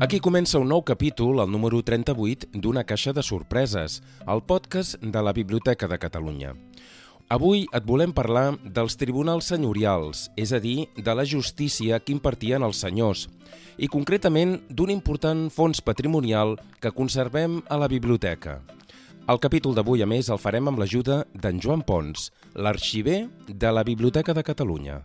Aquí comença un nou capítol, el número 38, d'Una caixa de sorpreses, el podcast de la Biblioteca de Catalunya. Avui et volem parlar dels tribunals senyorials, és a dir, de la justícia que impartien els senyors, i concretament d'un important fons patrimonial que conservem a la biblioteca. El capítol d'avui, a més, el farem amb l'ajuda d'en Joan Pons, l'arxiver de la Biblioteca de Catalunya.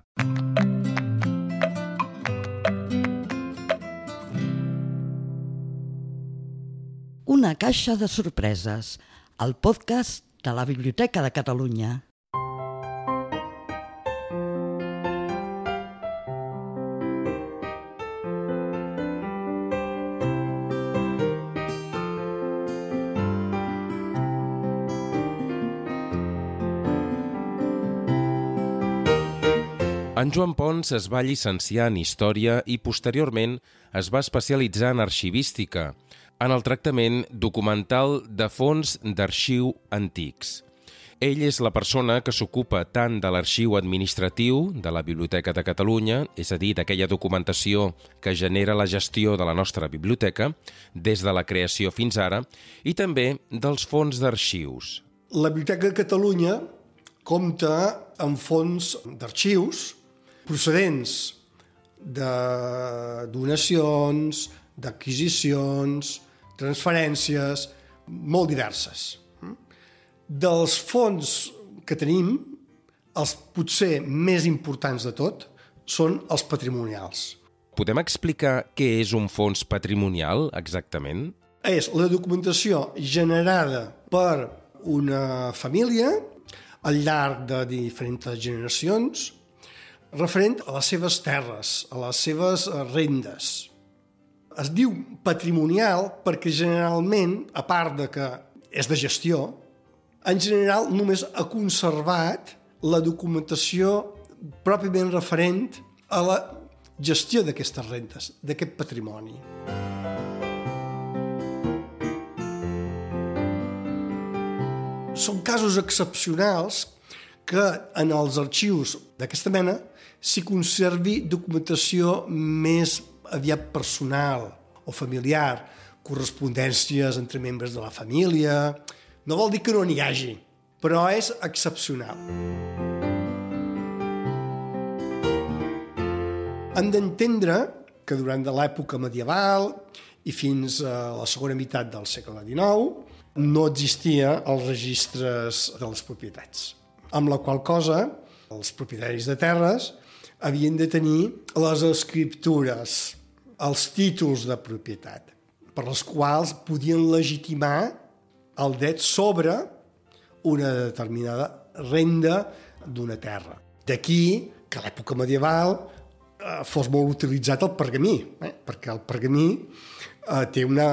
Una caixa de sorpreses, el podcast de la Biblioteca de Catalunya. En Joan Pons es va llicenciar en Història i posteriorment es va especialitzar en arxivística, en el tractament documental de fons d'arxiu antics. Ell és la persona que s'ocupa tant de l'arxiu administratiu de la Biblioteca de Catalunya, és a dir, d'aquella documentació que genera la gestió de la nostra biblioteca, des de la creació fins ara, i també dels fons d'arxius. La Biblioteca de Catalunya compta amb fons d'arxius procedents de donacions, d'adquisicions, transferències, molt diverses. Dels fons que tenim, els potser més importants de tot són els patrimonials. Podem explicar què és un fons patrimonial, exactament? És la documentació generada per una família al llarg de diferents generacions referent a les seves terres, a les seves rendes. Es diu patrimonial perquè generalment, a part de que és de gestió, en general només ha conservat la documentació pròpiament referent a la gestió d'aquestes rentes, d'aquest patrimoni. Són casos excepcionals que en els arxius d'aquesta mena s'hi conservi documentació més aviat personal o familiar, correspondències entre membres de la família... No vol dir que no n'hi hagi, però és excepcional. Hem d'entendre que durant de l'època medieval i fins a la segona meitat del segle XIX no existia els registres de les propietats, amb la qual cosa els propietaris de terres havien de tenir les escriptures, els títols de propietat, per les quals podien legitimar el dret sobre una determinada renda d'una terra. D'aquí que a l'època medieval eh, fos molt utilitzat el pergamí, eh? perquè el pergamí eh, té una,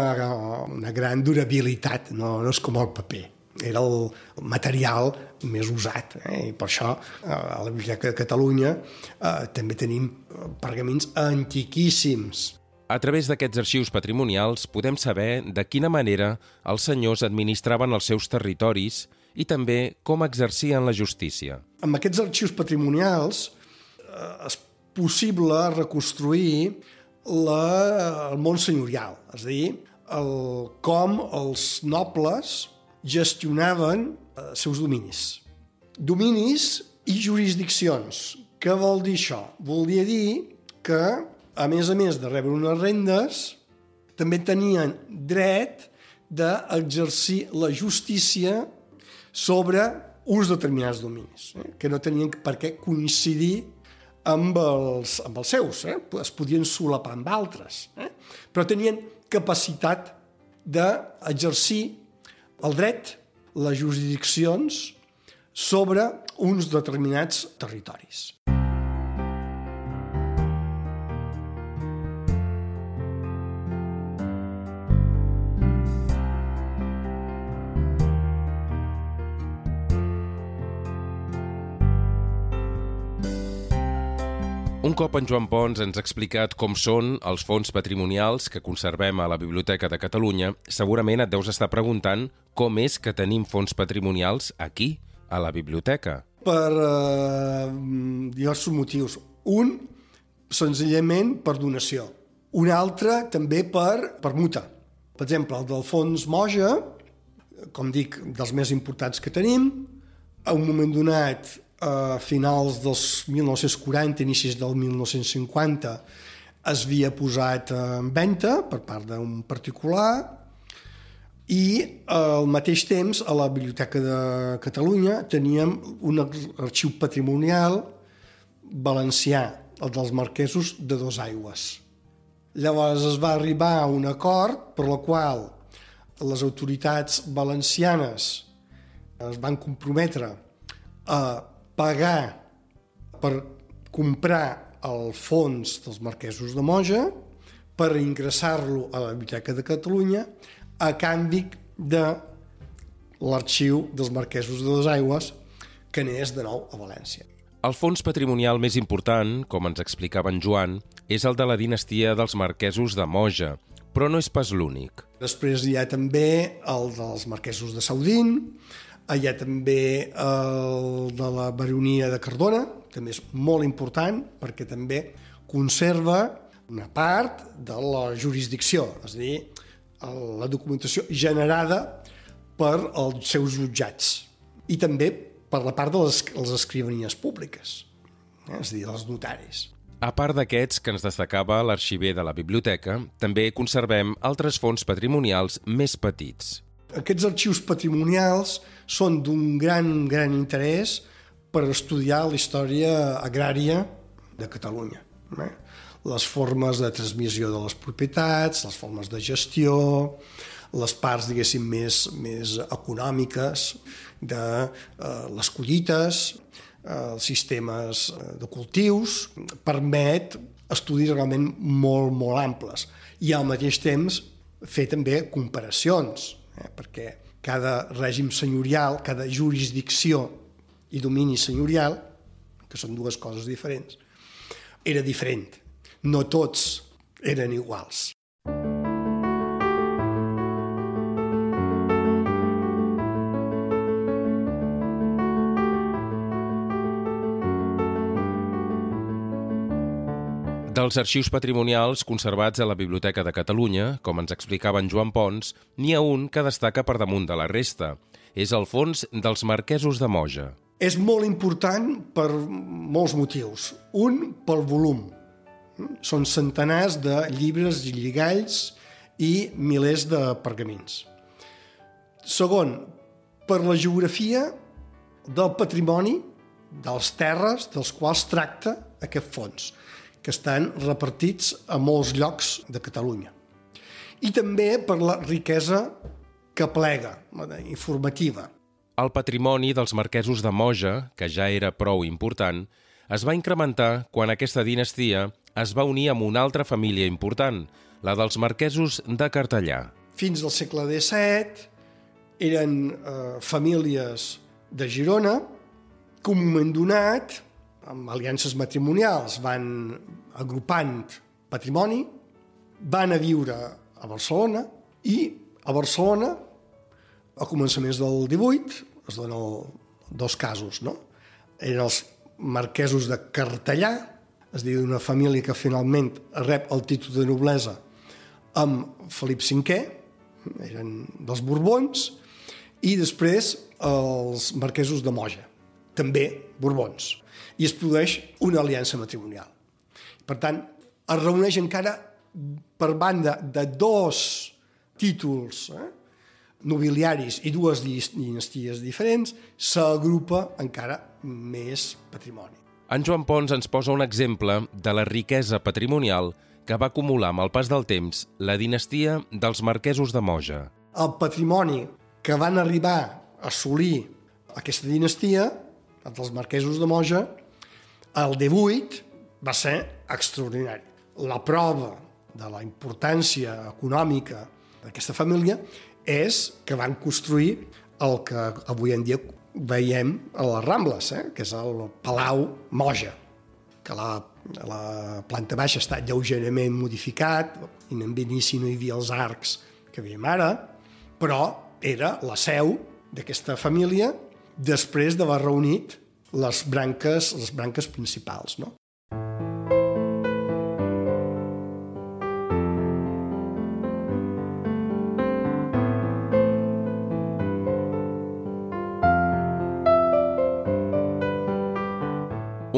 una gran durabilitat, no, no és com el paper era el material més usat. Eh? I per això eh, a la Biblioteca de Catalunya eh, també tenim pergamins antiquíssims. A través d'aquests arxius patrimonials podem saber de quina manera els senyors administraven els seus territoris i també com exercien la justícia. Amb aquests arxius patrimonials eh, és possible reconstruir la, el món senyorial, és a dir, el, com els nobles gestionaven els eh, seus dominis. Dominis i jurisdiccions. Què vol dir això? Volia dir que, a més a més de rebre unes rendes, també tenien dret d'exercir la justícia sobre uns determinats dominis, eh? que no tenien per què coincidir amb els, amb els seus, eh? es podien solapar amb altres, eh? però tenien capacitat d'exercir el dret, les jurisdiccions sobre uns determinats territoris. Cop en Joan Pons ens ha explicat com són els fons patrimonials que conservem a la Biblioteca de Catalunya, segurament et deus estar preguntant com és que tenim fons patrimonials aquí, a la biblioteca. Per eh, diversos motius. Un, senzillament per donació. Un altre també per permuta. Per exemple, el d'Alfons Moja, com dic, dels més importants que tenim, a un moment donat, a finals dels 1940, inicis del 1950, es havia posat en venda per part d'un particular i al mateix temps a la Biblioteca de Catalunya teníem un arxiu patrimonial valencià, el dels marquesos de dos aigües. Llavors es va arribar a un acord per la qual les autoritats valencianes es van comprometre a pagar per comprar el fons dels marquesos de Moja per ingressar-lo a la Biblioteca de Catalunya a canvi de l'arxiu dels marquesos de les aigües que n'és de nou a València. El fons patrimonial més important, com ens explicava en Joan, és el de la dinastia dels marquesos de Moja, però no és pas l'únic. Després hi ha també el dels marquesos de Saudín, hi ha també el de la baronia de Cardona, també és molt important perquè també conserva una part de la jurisdicció, és a dir, la documentació generada per els seus jutjats i també per la part de les, les escrivanies públiques, eh? és a dir, dels notaris. A part d'aquests que ens destacava l'arxiver de la biblioteca, també conservem altres fons patrimonials més petits. Aquests arxius patrimonials són d'un gran, gran interès per estudiar la història agrària de Catalunya. Eh? Les formes de transmissió de les propietats, les formes de gestió, les parts, diguéssim, més, més econòmiques de eh, les collites, els sistemes eh, de cultius, permet estudis realment molt, molt amples. I al mateix temps fer també comparacions, eh? perquè cada règim senyorial, cada jurisdicció i domini senyorial, que són dues coses diferents, era diferent. No tots eren iguals. Dels arxius patrimonials conservats a la Biblioteca de Catalunya, com ens explicava en Joan Pons, n'hi ha un que destaca per damunt de la resta. És el fons dels marquesos de Moja. És molt important per molts motius. Un, pel volum. Són centenars de llibres i lligalls i milers de pergamins. Segon, per la geografia del patrimoni, de les terres dels quals tracta aquest fons que estan repartits a molts llocs de Catalunya. I també per la riquesa que plega, informativa. El patrimoni dels marquesos de Moja, que ja era prou important, es va incrementar quan aquesta dinastia es va unir amb una altra família important, la dels marquesos de Cartellà. Fins al segle XVII eren eh, famílies de Girona que un amb aliances matrimonials van agrupant patrimoni, van a viure a Barcelona i a Barcelona, a començaments del 18, es donen dos casos, no? Eren els marquesos de Cartellà, es diu d'una família que finalment rep el títol de noblesa amb Felip V, eren dels Borbons, i després els marquesos de Moja, també Borbons i es produeix una aliança matrimonial. Per tant, es reuneix encara per banda de dos títols eh, nobiliaris i dues dinasties diferents, s'agrupa encara més patrimoni. En Joan Pons ens posa un exemple de la riquesa patrimonial que va acumular amb el pas del temps la dinastia dels marquesos de Moja. El patrimoni que van arribar a assolir aquesta dinastia, dels marquesos de Moja, el 18 va ser extraordinari. La prova de la importància econòmica d'aquesta família és que van construir el que avui en dia veiem a les Rambles, eh? que és el Palau Moja, que la, la planta baixa està lleugerament modificat, i en inici no hi havia els arcs que veiem ara, però era la seu d'aquesta família després d'haver reunit les branques, les branques principals. No?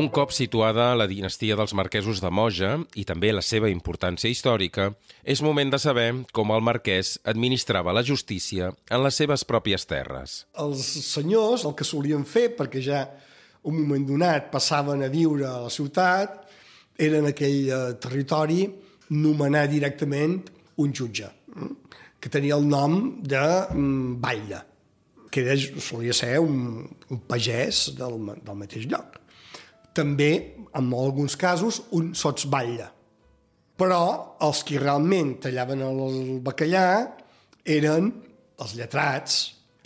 Un cop situada la dinastia dels marquesos de Moja i també la seva importància històrica, és moment de saber com el marquès administrava la justícia en les seves pròpies terres. Els senyors el que solien fer, perquè ja un moment donat passaven a viure a la ciutat, era en aquell eh, territori nomenar directament un jutge, mm, que tenia el nom de mm, batlle, que era, solia ser un, un pagès del, del mateix lloc també, en alguns casos, un sotsbatlle. Però els que realment tallaven el bacallà eren els lletrats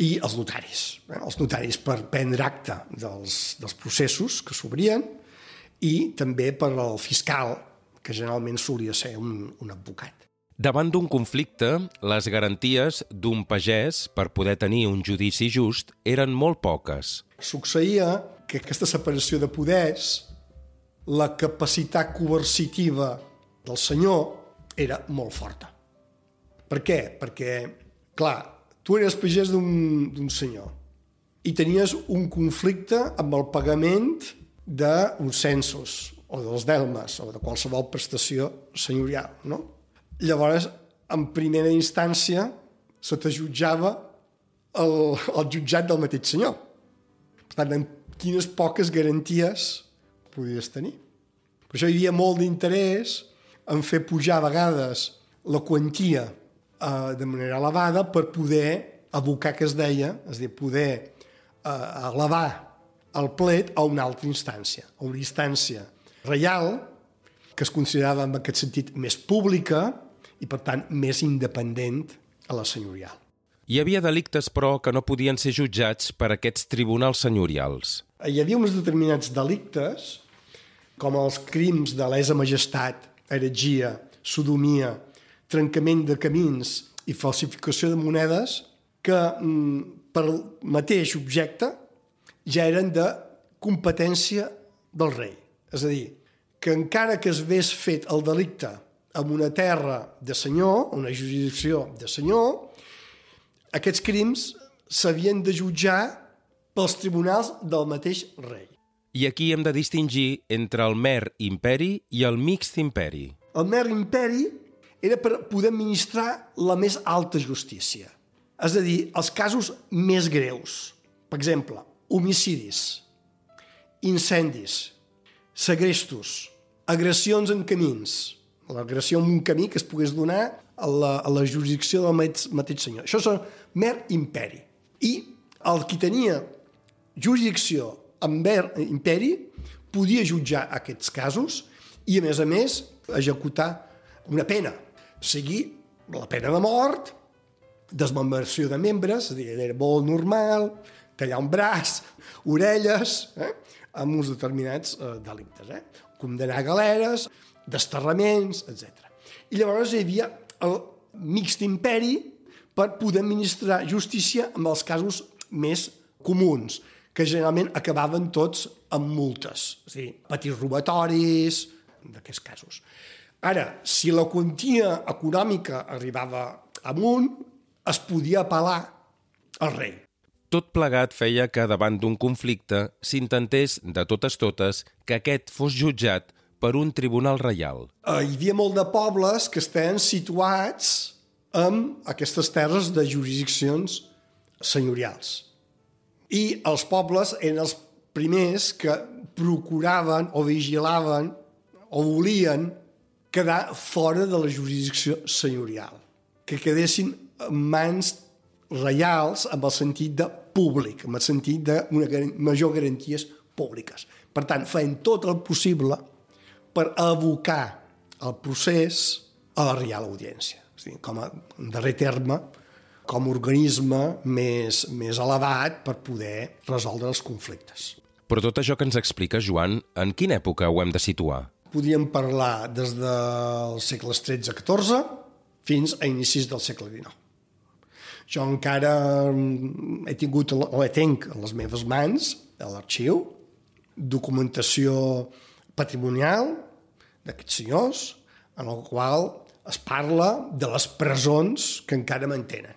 i els notaris. Eh? Els notaris per prendre acte dels, dels processos que s'obrien i també per al fiscal, que generalment solia ser un, un advocat. Davant d'un conflicte, les garanties d'un pagès per poder tenir un judici just eren molt poques. Succeïa que aquesta separació de poders, la capacitat coercitiva del senyor era molt forta. Per què? Perquè, clar, tu eres pagès d'un senyor i tenies un conflicte amb el pagament d'uns censos o dels delmes o de qualsevol prestació senyorial, no? Llavors, en primera instància, se te jutjava el, el jutjat del mateix senyor. Per tant, amb quines poques garanties podies tenir. Per això hi havia molt d'interès en fer pujar a vegades la quantia eh, de manera elevada per poder abocar que es deia, és a dir, poder eh, elevar el plet a una altra instància, a una instància reial que es considerava en aquest sentit més pública i, per tant, més independent a la senyorial. Hi havia delictes, però, que no podien ser jutjats per aquests tribunals senyorials. Hi havia uns determinats delictes, com els crims de lesa majestat, heretgia, sodomia, trencament de camins i falsificació de monedes, que mm, per mateix objecte ja eren de competència del rei. És a dir, que encara que es hagués fet el delicte en una terra de senyor, una jurisdicció de senyor, aquests crims s'havien de jutjar pels tribunals del mateix rei. I aquí hem de distingir entre el mer imperi i el mixt imperi. El mer imperi era per poder administrar la més alta justícia. És a dir, els casos més greus. Per exemple, homicidis, incendis, segrestos, agressions en camins, l'agressió en un camí que es pogués donar a la, a la jurisdicció del mateix, mateix senyor. Això és mer imperi. I el qui tenia jurisdicció en mer imperi podia jutjar aquests casos i, a més a més, executar una pena, sigui la pena de mort, desmembració de membres, és dir, era molt normal, tallar un braç, orelles, eh? amb uns determinats eh, delictes. Eh? Condemnar galeres, desterraments, etc. I llavors hi havia el mixt imperi per poder administrar justícia amb els casos més comuns, que generalment acabaven tots amb multes, és a dir, petits robatoris, d'aquests casos. Ara, si la quantia econòmica arribava amunt, es podia apel·lar al rei. Tot plegat feia que davant d'un conflicte s'intentés de totes totes que aquest fos jutjat per un tribunal reial. Uh, hi havia molt de pobles que estaven situats en aquestes terres de jurisdiccions senyorials. I els pobles eren els primers que procuraven o vigilaven o volien quedar fora de la jurisdicció senyorial, que quedessin en mans reials amb el sentit de públic, amb el sentit d'una major garanties públiques. Per tant, feien tot el possible per abocar el procés a la Real Audiència. És dir, com a, en darrer terme, com a organisme més, més elevat per poder resoldre els conflictes. Però tot això que ens explica, Joan, en quina època ho hem de situar? Podríem parlar des dels segles XIII-XIV fins a inicis del segle XIX. Jo encara he tingut, o he tinc a les meves mans, a l'arxiu, documentació patrimonial d'aquests senyors, en el qual es parla de les presons que encara mantenen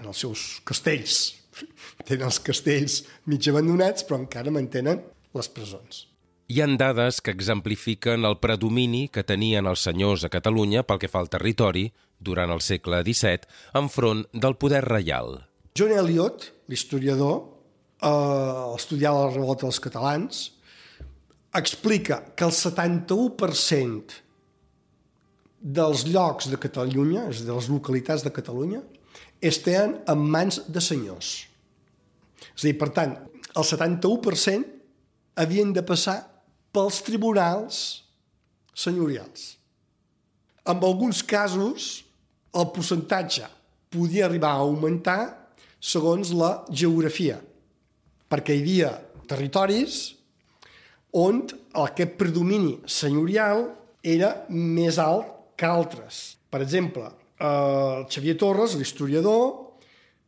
en els seus castells. Tenen els castells mig abandonats, però encara mantenen les presons. Hi han dades que exemplifiquen el predomini que tenien els senyors a Catalunya pel que fa al territori durant el segle XVII enfront del poder reial. John Eliot, l'historiador, eh, estudiar la revolta dels catalans, explica que el 71% dels llocs de Catalunya, és de les localitats de Catalunya, estaven en mans de senyors. És a dir, per tant, el 71% havien de passar pels tribunals senyorials. En alguns casos, el percentatge podia arribar a augmentar segons la geografia, perquè hi havia territoris on aquest predomini senyorial era més alt que altres. Per exemple, el Xavier Torres, l'historiador,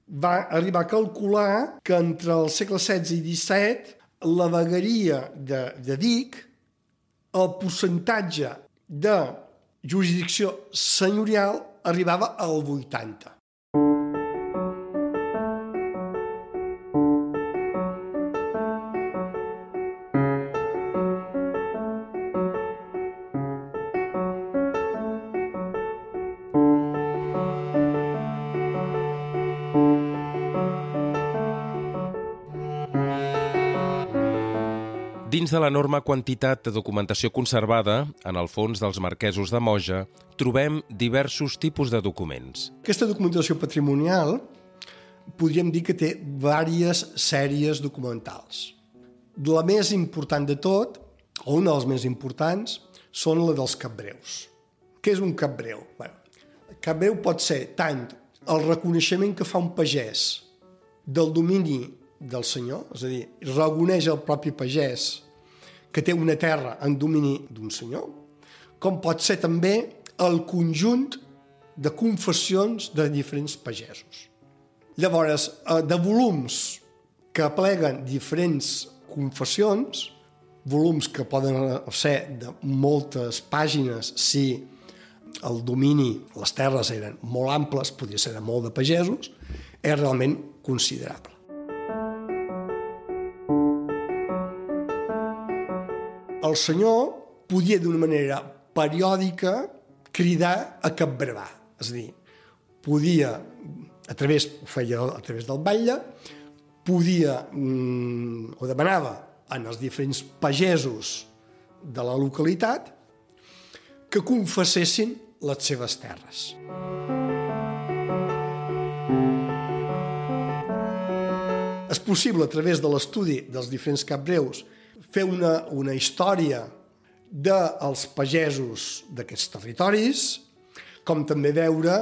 va arribar a calcular que entre el segle XVI i XVII la vegueria de, de Vic, el percentatge de jurisdicció senyorial arribava al 80. Dins de l'enorme quantitat de documentació conservada, en el fons dels marquesos de Moja, trobem diversos tipus de documents. Aquesta documentació patrimonial podríem dir que té diverses sèries documentals. La més important de tot, o una de les més importants, són la dels capbreus. Què és un capbreu? El capbreu pot ser tant el reconeixement que fa un pagès del domini del senyor, és a dir, reconeix el propi pagès que té una terra en domini d'un senyor, com pot ser també el conjunt de confessions de diferents pagesos. Llavors, eh, de volums que apleguen diferents confessions, volums que poden ser de moltes pàgines si el domini, les terres eren molt amples, podria ser de molt de pagesos, és realment considerable. El senyor podia d'una manera periòdica cridar a capbravar. És a dir, podia, a través, ho feia a través del batlle, podia, mm, o demanava en els diferents pagesos de la localitat que confessessin les seves terres. És possible, a través de l'estudi dels diferents capbreus, fer una, una història dels pagesos d'aquests territoris, com també veure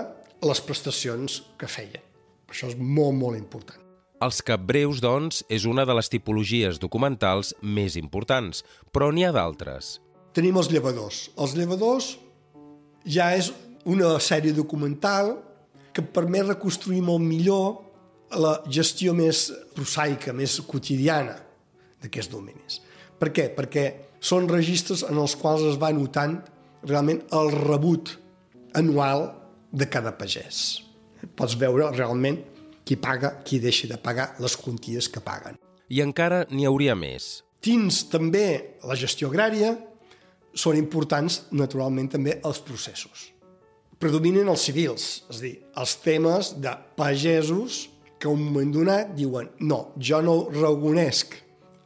les prestacions que feien. Això és molt, molt important. Els capbreus, doncs, és una de les tipologies documentals més importants, però n'hi ha d'altres. Tenim els llevadors. Els llevadors ja és una sèrie documental que permet reconstruir molt millor la gestió més prosaica, més quotidiana d'aquests dominis. Per què? Perquè són registres en els quals es va notant realment el rebut anual de cada pagès. Pots veure realment qui paga, qui deixa de pagar, les quanties que paguen. I encara n'hi hauria més. Dins també la gestió agrària són importants, naturalment, també els processos. Predominen els civils, és a dir, els temes de pagesos que a un moment donat diuen no, jo no reconesc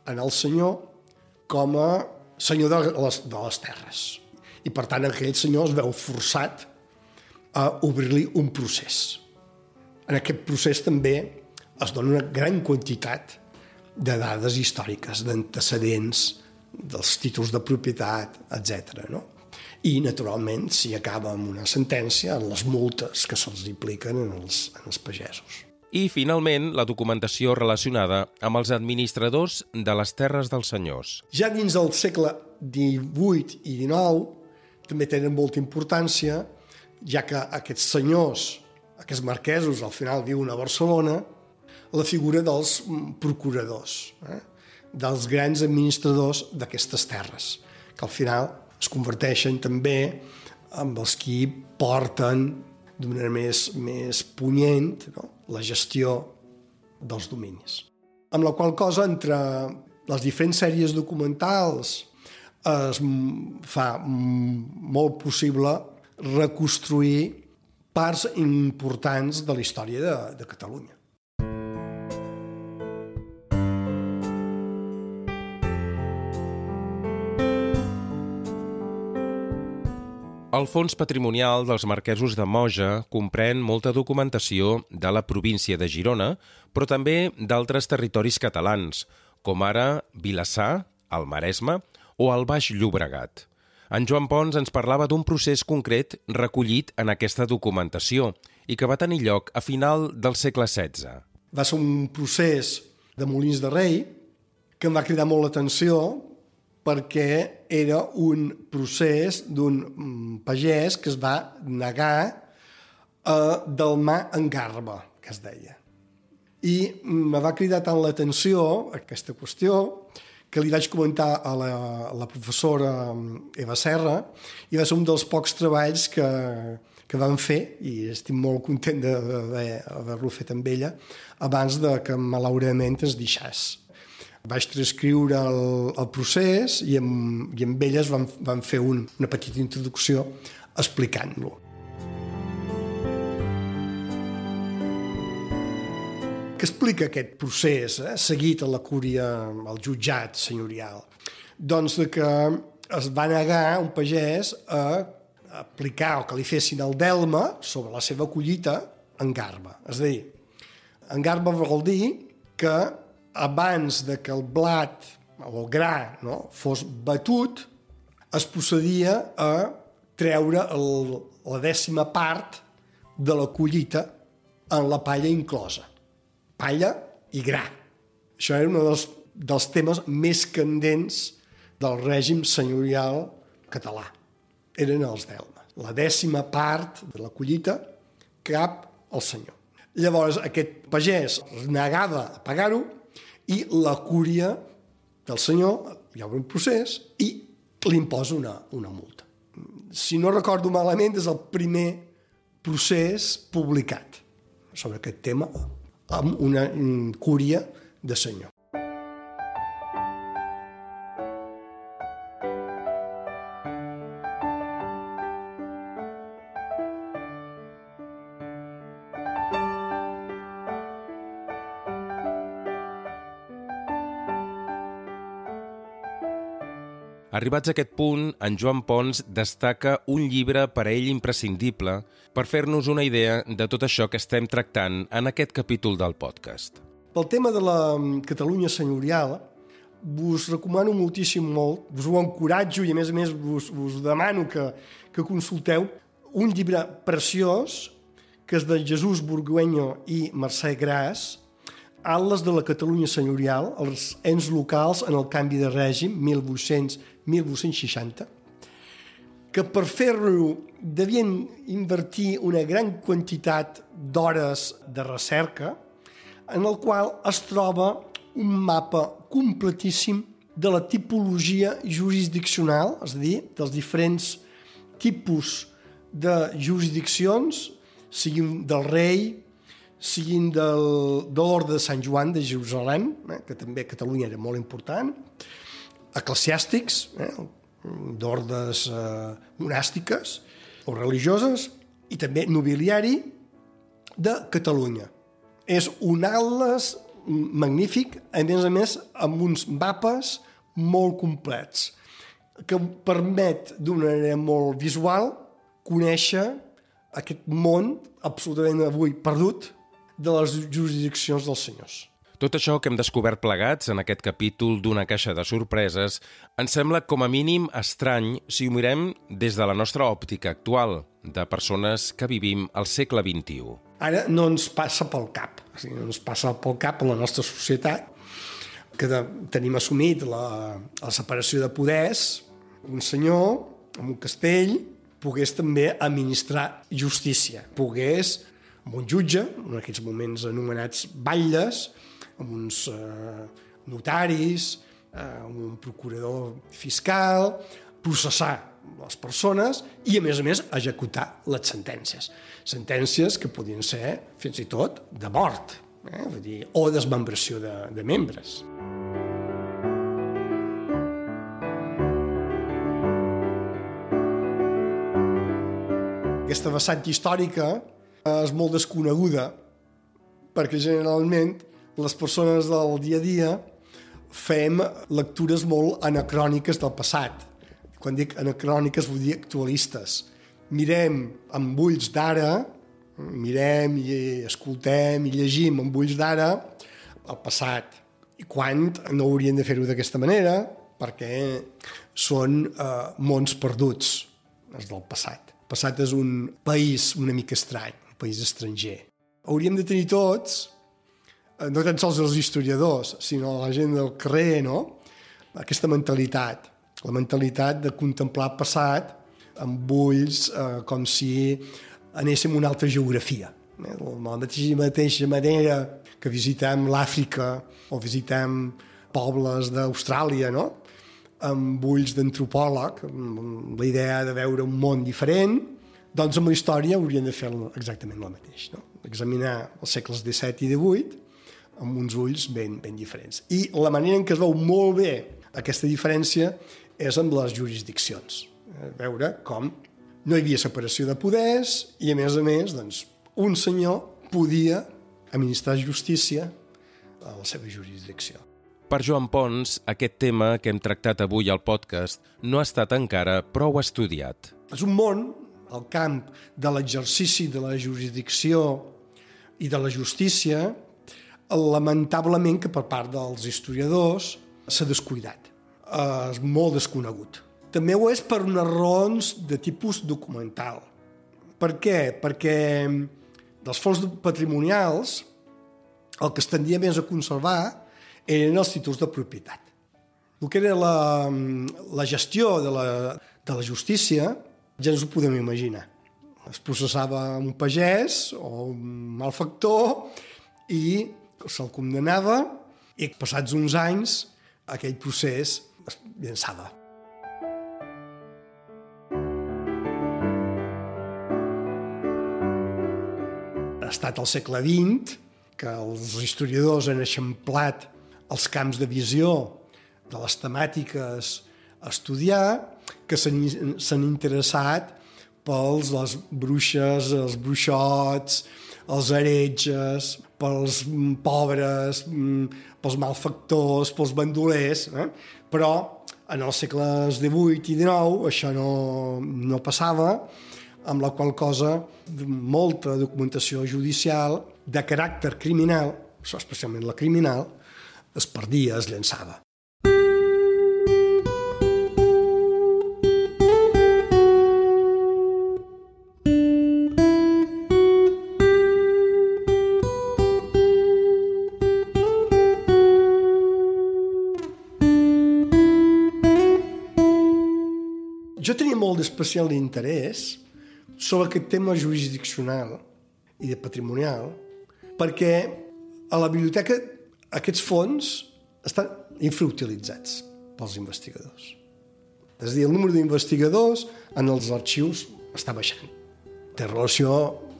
en el senyor com a senyor de les, de les terres. I, per tant, aquell senyor es veu forçat a obrir-li un procés. En aquest procés també es dona una gran quantitat de dades històriques, d'antecedents, dels títols de propietat, etc. No? I, naturalment, si acaba amb una sentència, en les multes que se'ls apliquen en els, en els pagesos. I, finalment, la documentació relacionada amb els administradors de les terres dels senyors. Ja dins del segle XVIII i XIX també tenen molta importància, ja que aquests senyors, aquests marquesos, al final viuen a Barcelona, la figura dels procuradors, eh? dels grans administradors d'aquestes terres, que al final es converteixen també en els qui porten d'una manera més, més punyent no? la gestió dels dominis. Amb la qual cosa, entre les diferents sèries documentals es fa molt possible reconstruir parts importants de la història de, de Catalunya. El Fons Patrimonial dels Marquesos de Moja comprèn molta documentació de la província de Girona, però també d'altres territoris catalans, com ara Vilassar, el Maresme o el Baix Llobregat. En Joan Pons ens parlava d'un procés concret recollit en aquesta documentació i que va tenir lloc a final del segle XVI. Va ser un procés de Molins de Rei que em va cridar molt l'atenció perquè era un procés d'un mm, pagès que es va negar a delmar en garba, que es deia. I me va cridar tant l'atenció aquesta qüestió que li vaig comentar a la, a la professora mm, Eva Serra i va ser un dels pocs treballs que, que vam fer i estic molt content d'haver-lo fet amb ella abans de que malauradament es deixés vaig transcriure el, el procés i amb, i amb elles vam, vam fer un, una petita introducció explicant-lo. Què explica aquest procés eh, seguit a la cúria, al jutjat senyorial? Doncs de que es va negar un pagès a aplicar o que li fessin el delma sobre la seva collita en garba. És a dir, en garba vol dir que abans de que el blat o el gra no, fos batut, es procedia a treure el, la dècima part de la collita en la palla inclosa. Palla i gra. Això era un dels, dels temes més candents del règim senyorial català. Eren els delmes. La dècima part de la collita cap al senyor. Llavors, aquest pagès negava a pagar-ho i la cúria del senyor, hi ha un procés, i li imposa una, una multa. Si no recordo malament, és el primer procés publicat sobre aquest tema amb una cúria de senyor. Arribats a aquest punt, en Joan Pons destaca un llibre per a ell imprescindible per fer-nos una idea de tot això que estem tractant en aquest capítol del podcast. Pel tema de la mm, Catalunya senyorial, vos recomano moltíssim molt, vos ho encoratjo i a més a més vos, vos demano que, que consulteu un llibre preciós que és de Jesús Burgueño i Mercè Gras, Atles de la Catalunya senyorial, els ens locals en el canvi de règim, 1800-1860, que per fer-lo devien invertir una gran quantitat d'hores de recerca, en el qual es troba un mapa completíssim de la tipologia jurisdiccional, és a dir, dels diferents tipus de jurisdiccions, siguin del rei, siguin del, de l'Orde de Sant Joan de Jerusalem, eh, que també a Catalunya era molt important, eclesiàstics, eh, d'ordes eh, monàstiques o religioses, i també nobiliari de Catalunya. És un atles magnífic, a més a més, amb uns mapes molt complets, que permet d'una manera molt visual conèixer aquest món absolutament avui perdut de les jurisdiccions dels senyors. Tot això que hem descobert plegats en aquest capítol d'una caixa de sorpreses ens sembla com a mínim estrany si ho mirem des de la nostra òptica actual, de persones que vivim al segle XXI. Ara no ens passa pel cap, o sigui, no ens passa pel cap en la nostra societat, que tenim assumit la, la separació de poders, un senyor amb un castell pogués també administrar justícia, pogués amb un jutge, en aquests moments anomenats batlles, amb uns eh, notaris, eh, amb un procurador fiscal, processar les persones i, a més a més, executar les sentències. Sentències que podien ser, fins i tot, de mort, eh? Vull dir, o desmembració de, de membres. Aquesta vessant històrica és molt desconeguda perquè generalment les persones del dia a dia fem lectures molt anacròniques del passat. Quan dic anacròniques vull dir actualistes. Mirem amb ulls d'ara, mirem i escoltem i llegim amb ulls d'ara el passat. I quan no hauríem de fer-ho d'aquesta manera, perquè són eh, mons perduts, els del passat. El passat és un país una mica estrany, un país estranger. Hauríem de tenir tots, no tan sols els historiadors, sinó la gent del carrer, no? aquesta mentalitat, la mentalitat de contemplar el passat amb ulls eh, com si anéssim a una altra geografia. Eh? De la mateixa, mateixa manera que visitem l'Àfrica o visitem pobles d'Austràlia, no? amb ulls d'antropòleg, la idea de veure un món diferent, doncs amb la història haurien de fer exactament el mateix. No? Examinar els segles XVII i XVIII amb uns ulls ben, ben diferents. I la manera en què es veu molt bé aquesta diferència és amb les jurisdiccions. Eh, veure com no hi havia separació de poders i, a més a més, doncs, un senyor podia administrar justícia a la seva jurisdicció. Per Joan Pons, aquest tema que hem tractat avui al podcast no ha estat encara prou estudiat. És un món, el camp de l'exercici de la jurisdicció i de la justícia, lamentablement que per part dels historiadors s'ha descuidat. És molt desconegut. També ho és per unes raons de tipus documental. Per què? Perquè dels fons patrimonials el que es tendia més a conservar eren els títols de propietat. El que era la, la gestió de la, de la justícia ja ens ho podem imaginar. Es processava un pagès o un malfactor i se'l condemnava i passats uns anys aquell procés es llançava. Ha estat al segle XX que els historiadors han eixamplat els camps de visió de les temàtiques a estudiar que s'han interessat pels les bruixes, els bruixots, els heretges, pels pobres, pels malfactors, pels bandolers, eh? però en els segles XVIII i XIX això no, no passava, amb la qual cosa molta documentació judicial de caràcter criminal, especialment la criminal, es perdia, es llançava. D'especial interès sobre aquest tema jurisdiccional i de patrimonial perquè a la biblioteca aquests fons estan infrautilitzats pels investigadors. És a dir, el número d'investigadors en els arxius està baixant. Té relació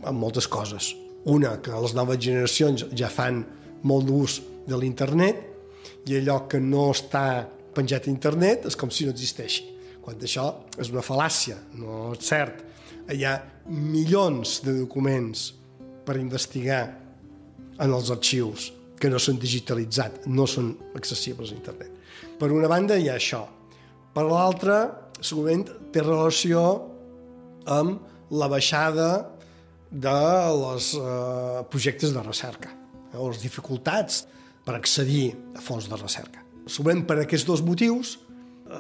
amb moltes coses. Una, que les noves generacions ja fan molt d'ús de l'internet i allò que no està penjat a internet és com si no existeixi. Quan això és una fal·làcia, no és cert. Hi ha milions de documents per investigar en els arxius que no són digitalitzats, no són accessibles a internet. Per una banda hi ha això. Per l'altra, segurament té relació amb la baixada de els eh, projectes de recerca eh, o les dificultats per accedir a fons de recerca. Segurament per aquests dos motius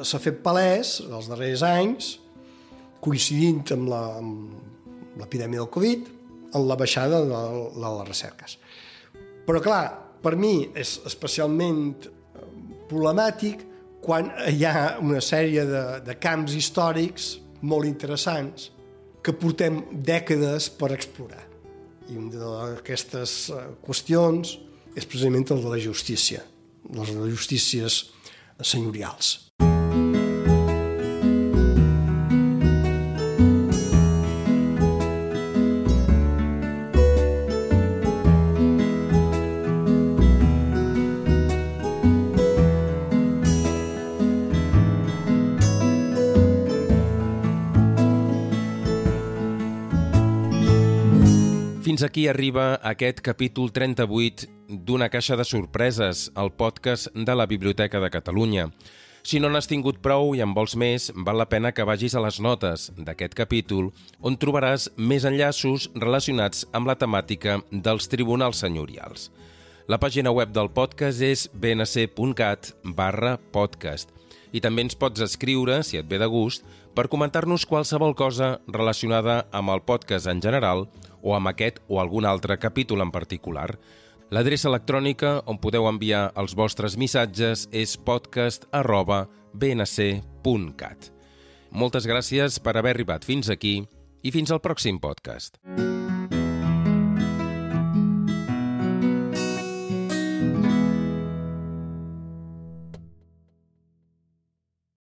s'ha fet palès els darrers anys, coincidint amb l'epidèmia del Covid, en la baixada de, de les recerques. Però clar, per mi és especialment eh, problemàtic quan hi ha una sèrie de, de camps històrics molt interessants que portem dècades per explorar. I una d'aquestes eh, qüestions és precisament el de la justícia, les justícies senyorials. Fins aquí arriba aquest capítol 38 d'Una caixa de sorpreses, el podcast de la Biblioteca de Catalunya. Si no n'has tingut prou i en vols més, val la pena que vagis a les notes d'aquest capítol, on trobaràs més enllaços relacionats amb la temàtica dels tribunals senyorials. La pàgina web del podcast és bnc.cat barra podcast i també ens pots escriure, si et ve de gust, per comentar-nos qualsevol cosa relacionada amb el podcast en general o amb aquest o algun altre capítol en particular. L'adreça electrònica on podeu enviar els vostres missatges és podcast arroba bnc.cat. Moltes gràcies per haver arribat fins aquí i fins al pròxim podcast.